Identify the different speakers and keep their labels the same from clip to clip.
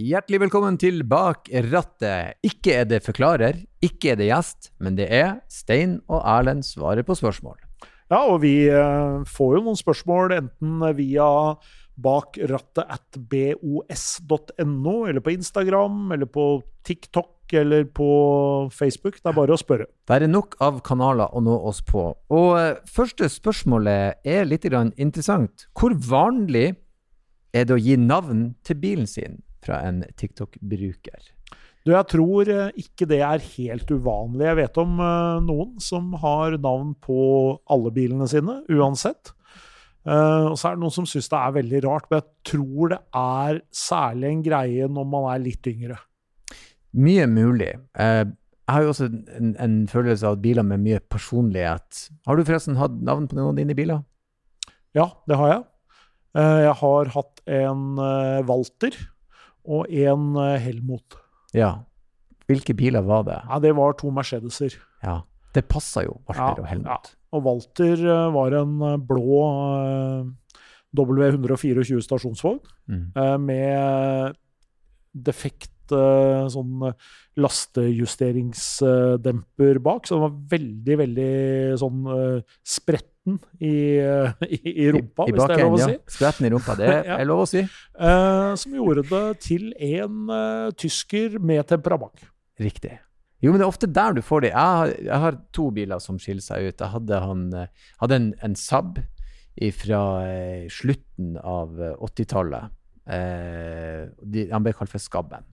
Speaker 1: Hjertelig velkommen til Bak rattet. Ikke er det forklarer, ikke er det gjest, men det er Stein og Erlend svarer på spørsmål.
Speaker 2: Ja, og vi eh, får jo noen spørsmål enten via bakrattet at bos.no, eller på Instagram, eller på TikTok, eller på Facebook. Det er bare å spørre.
Speaker 1: Det er nok av kanaler å nå oss på. Og eh, første spørsmålet er litt interessant. Hvor vanlig er det å gi navn til bilen sin fra en TikTok-bruker?
Speaker 2: Du, jeg tror eh, ikke det er helt uvanlig. Jeg vet om eh, noen som har navn på alle bilene sine, uansett. Uh, og så er det noen som syns det er veldig rart, men jeg tror det er særlig en greie når man er litt yngre.
Speaker 1: Mye mulig. Uh, jeg har jo også en, en, følelse av biler med mye personlighet. Har du forresten hatt navn på noen av dine biler?
Speaker 2: Ja, det har jeg. Uh, jeg har hatt en Walter og en Helmut.
Speaker 1: Ja. Hvilke biler var det?
Speaker 2: Ja, Det var to Mercedeser.
Speaker 1: Ja, Det passa jo, Walter ja, og Helmut.
Speaker 2: Ja. Og Walter var en blå W124 stasjonsvogn mm. med defekt sånn lastejusteringsdemper bak, så den var veldig, veldig sånn spretten i, i, i rumpa,
Speaker 1: I, i
Speaker 2: hvis det er lov å si.
Speaker 1: Ja. Spretten i rumpa, det er lov å si.
Speaker 2: Som gjorde det til en uh, tysker med temperament.
Speaker 1: Riktig. Jo, men det er ofte der du får det. Jeg har, jeg har to biler som skiller seg ut. Jeg hadde, han, hadde en, en Saab fra eh, slutten av 80-tallet. Eh, han ble kalt for Skabben.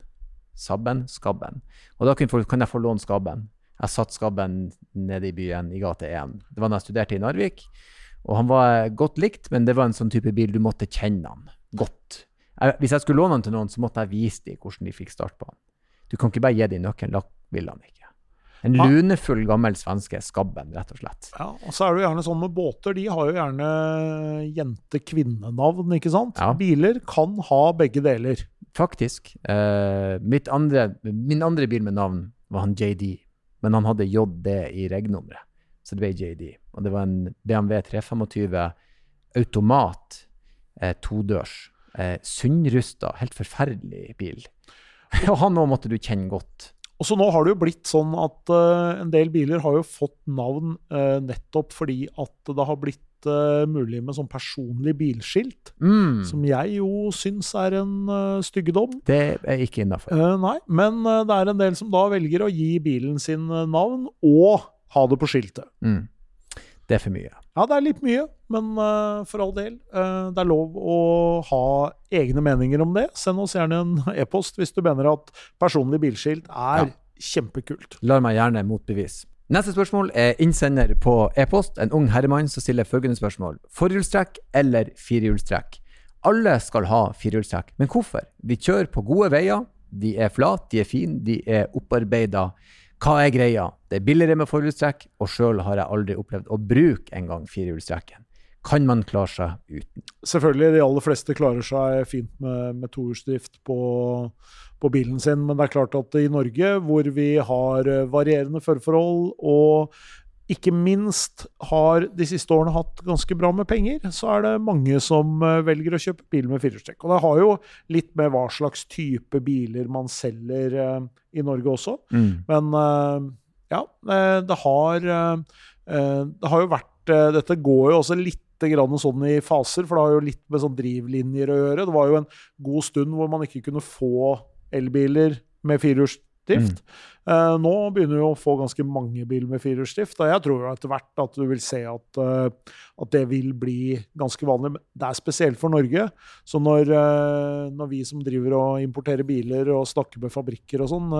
Speaker 1: Sabben, Skabben. Og da folk, kan jeg få låne Skabben. Jeg satt Skabben nede i byen, i gate 1. Det var da jeg studerte i Narvik. Og han var godt likt, men det var en sånn type bil du måtte kjenne han godt. Jeg, hvis jeg skulle låne han til noen, så måtte jeg vise dem hvordan de fikk start på han. Du kan ikke bare gi dem nøkkelen, da vil han ikke. En lunefull, gammel svenske skabben, rett og slett.
Speaker 2: Ja, og så er det jo gjerne sånn med båter, de har jo gjerne jente-kvinne-navn, ikke sant? Ja. Biler kan ha begge deler.
Speaker 1: Faktisk. Eh, andre, min andre bil med navn var han JD, men han hadde JD i regnummeret, så det ble JD. Og det var en BMW 325 automat, eh, todørs, eh, sunnrusta, helt forferdelig bil. Og han òg måtte du kjenne godt.
Speaker 2: Og så nå har det jo blitt sånn at uh, en del biler har jo fått navn uh, nettopp fordi at det har blitt uh, mulig med sånn personlig bilskilt. Mm. Som jeg jo syns er en uh, styggedom.
Speaker 1: Det er ikke innafor.
Speaker 2: nei, men det er en del som da velger å gi bilen sin navn og ha det på skiltet. Mm.
Speaker 1: Det er for mye.
Speaker 2: Ja, det er litt mye, men uh, for all del. Uh, det er lov å ha egne meninger om det. Send oss gjerne en e-post hvis du mener at personlig bilskilt er ja. kjempekult.
Speaker 1: La meg gjerne motbevise. Neste spørsmål er innsender på e-post, en ung herremann som stiller følgende spørsmål. Forhjulstrekk eller firehjulstrekk? Alle skal ha firehjulstrekk, men hvorfor? Vi kjører på gode veier. De er flate, de er fine, de er opparbeida. Hva er greia? Det er billigere med forhjulstrekk, og sjøl har jeg aldri opplevd å bruke engang firehjulstrekken. Kan man klare seg uten?
Speaker 2: Selvfølgelig, de aller fleste klarer seg fint med, med tohjulsdrift på, på, bilen sin, men det er klart at i Norge, hvor vi har varierende førerforhold, og ikke minst har de siste årene hatt ganske bra med penger, så er det mange som eh, velger å kjøpe bil med firehjulstrekk. Og det har jo litt med hva slags type biler man selger uh, i Norge også. Mm. Men ja, det har, det har jo vært Dette går jo også litt sånn i faser, for det har jo litt med sånn drivlinjer å gjøre. Det var jo en god stund hvor man ikke kunne få elbiler med firehjulsdrift. Mm. Uh, nå begynner vi å få ganske mange biler med firehjulsdrift, og jeg tror jo etter hvert at du vil se at, uh, at, det vil bli ganske vanlig. Det er spesielt for Norge. Så når, uh, når vi som driver og importerer biler og snakker med fabrikker og sånn,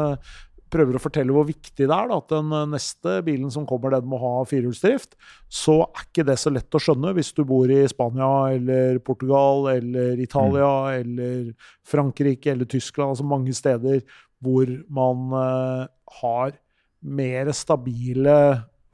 Speaker 2: prøver å fortelle hvor viktig det er da, at den neste bilen som kommer, den må ha firehjulsdrift, så er ikke det så lett å skjønne hvis du bor i Spania eller Portugal eller Italia mm. eller Frankrike eller Tyskland, altså mange steder hvor man uh, har mer stabile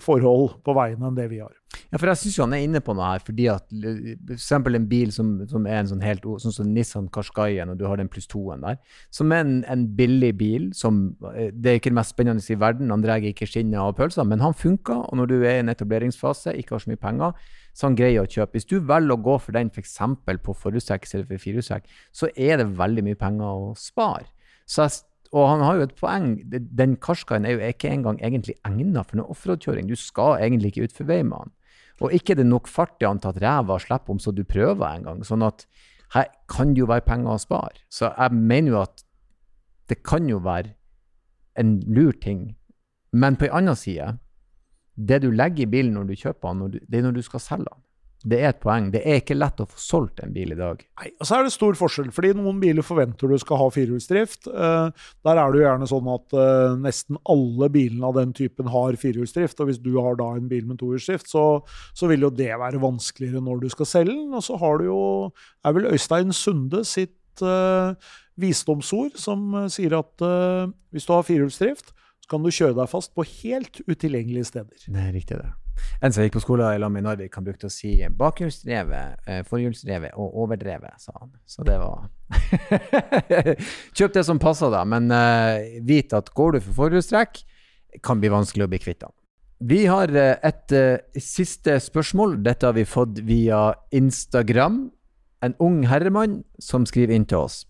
Speaker 2: forhold på veiene enn det vi har.
Speaker 1: Ja, for jeg syns han er inne på noe her, fordi at for eksempel en bil som, som er en sånn helt sånn som Nissan Qashqaien, og du har den pluss toen der, som er en, en, billig bil som eh, Det er ikke det mest spennende i verden, han drar ikke skinnet av pølser, men han funker, og når du er i en etableringsfase, ikke har så mye penger, så han greier å kjøpe. Hvis du velger å gå for den f.eks. på forhjulstrekk istedenfor firehjulstrekk, så er det veldig mye penger å spare. Så jeg og han har jo et poeng. Den Qashqaien er jo ikke engang egentlig egnet for noe offroad-kjøring. Du skal egentlig ikke utfor vei med han. Og ikke det nok fart i han at ræva slipper om så du prøver en gang. Sånn at her kan det jo være penger å spare. Så jeg mener jo at det kan jo være en lur ting. Men på en annen side, det du legger i bilen når du kjøper den, det er når du skal selge den. Det er et poeng. Det er ikke lett å få solgt en bil i dag.
Speaker 2: Nei, og så er det stor forskjell, fordi noen biler forventer du skal ha firehjulsdrift. Uh, der er det jo gjerne sånn at uh, nesten alle bilene av den typen har firehjulsdrift. Og hvis du har da en bil med tohjulsdrift, så, så, vil jo det være vanskeligere når du skal selge den. Og så har du jo er vel Øystein Sunde sitt uh, visdomsord som sier at hvis du har firehjulsdrift, så kan du kjøre deg fast på helt utilgjengelige steder.
Speaker 1: Det er riktig, det. En som gikk på skole i lag med Narvik, han brukte å si bakhjulsdrevet, eh, forhjulsdrevet og overdrevet, sa han. Så det var Kjøp det som passer, da, men uh, vit at går du for forhjulstrekk, kan bli vanskelig å bli kvitt den. Vi har uh, et uh, siste spørsmål. Dette har vi fått via Instagram. En ung herremann som skriver inn til oss.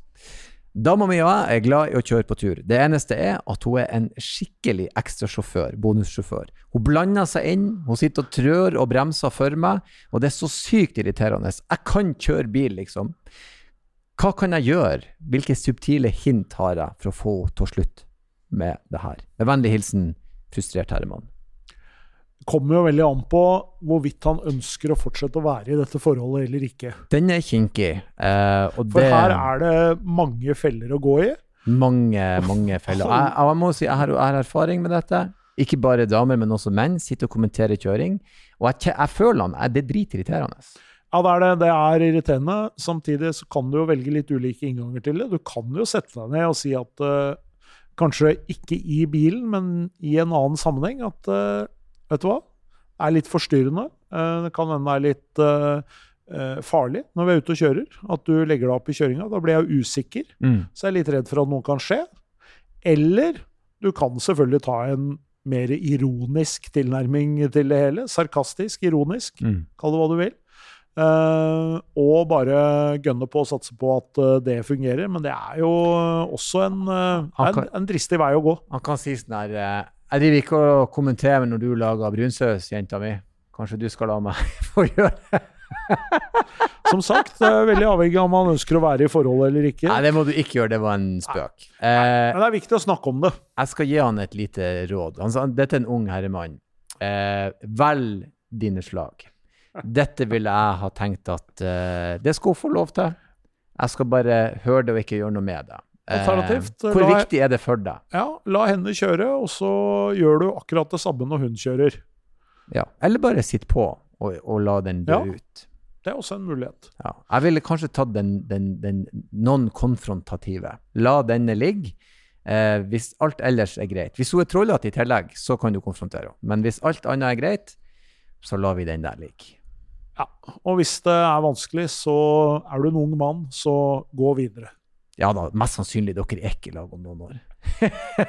Speaker 1: Dama mi og jeg er glad i å kjøre på tur. Det eneste er at hun er en skikkelig ekstrasjåfør, bonussjåfør. Hun blander seg inn, hun sitter og trør og bremser for meg, og det er så sykt irriterende. Jeg kan kjøre bil, liksom. Hva kan jeg gjøre? Hvilke subtile hint har jeg for å få henne til å slutte med det her? Med vennlig hilsen frustrert herremann
Speaker 2: kommer jo veldig an på hvorvidt han ønsker å fortsette å være i dette forholdet eller ikke.
Speaker 1: Den er kinkig. Uh,
Speaker 2: For det... her er det mange feller å gå i.
Speaker 1: Mange, mange feller. Jeg, jeg, må si, jeg har, jeg har, erfaring med dette. Ikke bare damer, men også menn sitter og kommenterer kjøring. Og jeg, jeg føler han, det er dritirriterende.
Speaker 2: Ja, det er det. Det er irriterende. Samtidig så kan du jo velge litt ulike innganger til det. Du kan jo sette deg ned og si at uh, kanskje ikke i bilen, men i en annen sammenheng, at uh, vet du hva, er litt forstyrrende. Eh, det kan hende er litt uh, farlig når vi er ute og kjører. At du legger deg opp i kjøringa. Da blir jeg usikker. Mm. Så jeg er litt redd for at noe kan skje. Eller du kan selvfølgelig ta en mer ironisk tilnærming til det hele. Sarkastisk, ironisk. Mm. Kall det hva du vil. Uh, og bare gønne på å satse på at uh, det fungerer. Men det er jo også en, uh, en, en, dristig vei å gå.
Speaker 1: Han kan si sånn her jeg driver ikke og kommenterer når du lager brunsaus, jenta mi. Kanskje du skal la meg få gjøre det?
Speaker 2: Som sagt, det er veldig avhengig av om man ønsker å være i forhold eller ikke.
Speaker 1: Nei, det må du ikke gjøre. Det var en spøk.
Speaker 2: Eh, Men det er viktig å snakke om det.
Speaker 1: Jeg skal gi han et lite råd. Han sa, dette er en ung herremann. Eh, velg dine slag. Dette ville jeg ha tenkt at eh, det skal hun få lov til. Jeg skal bare høre det og ikke gjøre noe med det.
Speaker 2: Alternativt
Speaker 1: eh, Hvor la, viktig er det for deg?
Speaker 2: Ja, La henne kjøre, og så gjør du akkurat det samme når hun kjører.
Speaker 1: Ja, Eller bare sitt på og, og la den dø ja, ut.
Speaker 2: Det er også en mulighet.
Speaker 1: Ja, jeg ville kanskje tatt den, den, den non-konfrontative. La denne ligge. Eh, hvis alt ellers er greit. Hvis hun er trollete i tillegg, så kan du konfrontere henne. Men hvis alt annet er greit, så lar vi den der ligge.
Speaker 2: Ja, og hvis det er vanskelig, så er du en ung mann, så gå videre.
Speaker 1: Ja da, mest sannsynlig dere er ikke i lag om noen år.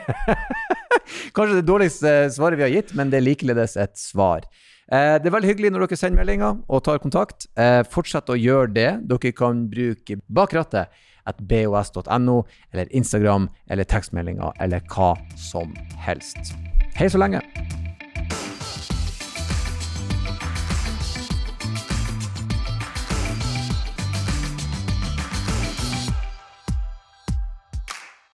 Speaker 1: Kanskje det dårligste svaret vi har gitt, men det er likeledes et svar. Eh, det er veldig hyggelig når dere sender meldinger og tar kontakt. Eh, fortsett å gjøre det. Dere kan bruke bak rattet at bos.no, eller Instagram, eller tekstmeldinger, eller hva som helst. Hei så lenge.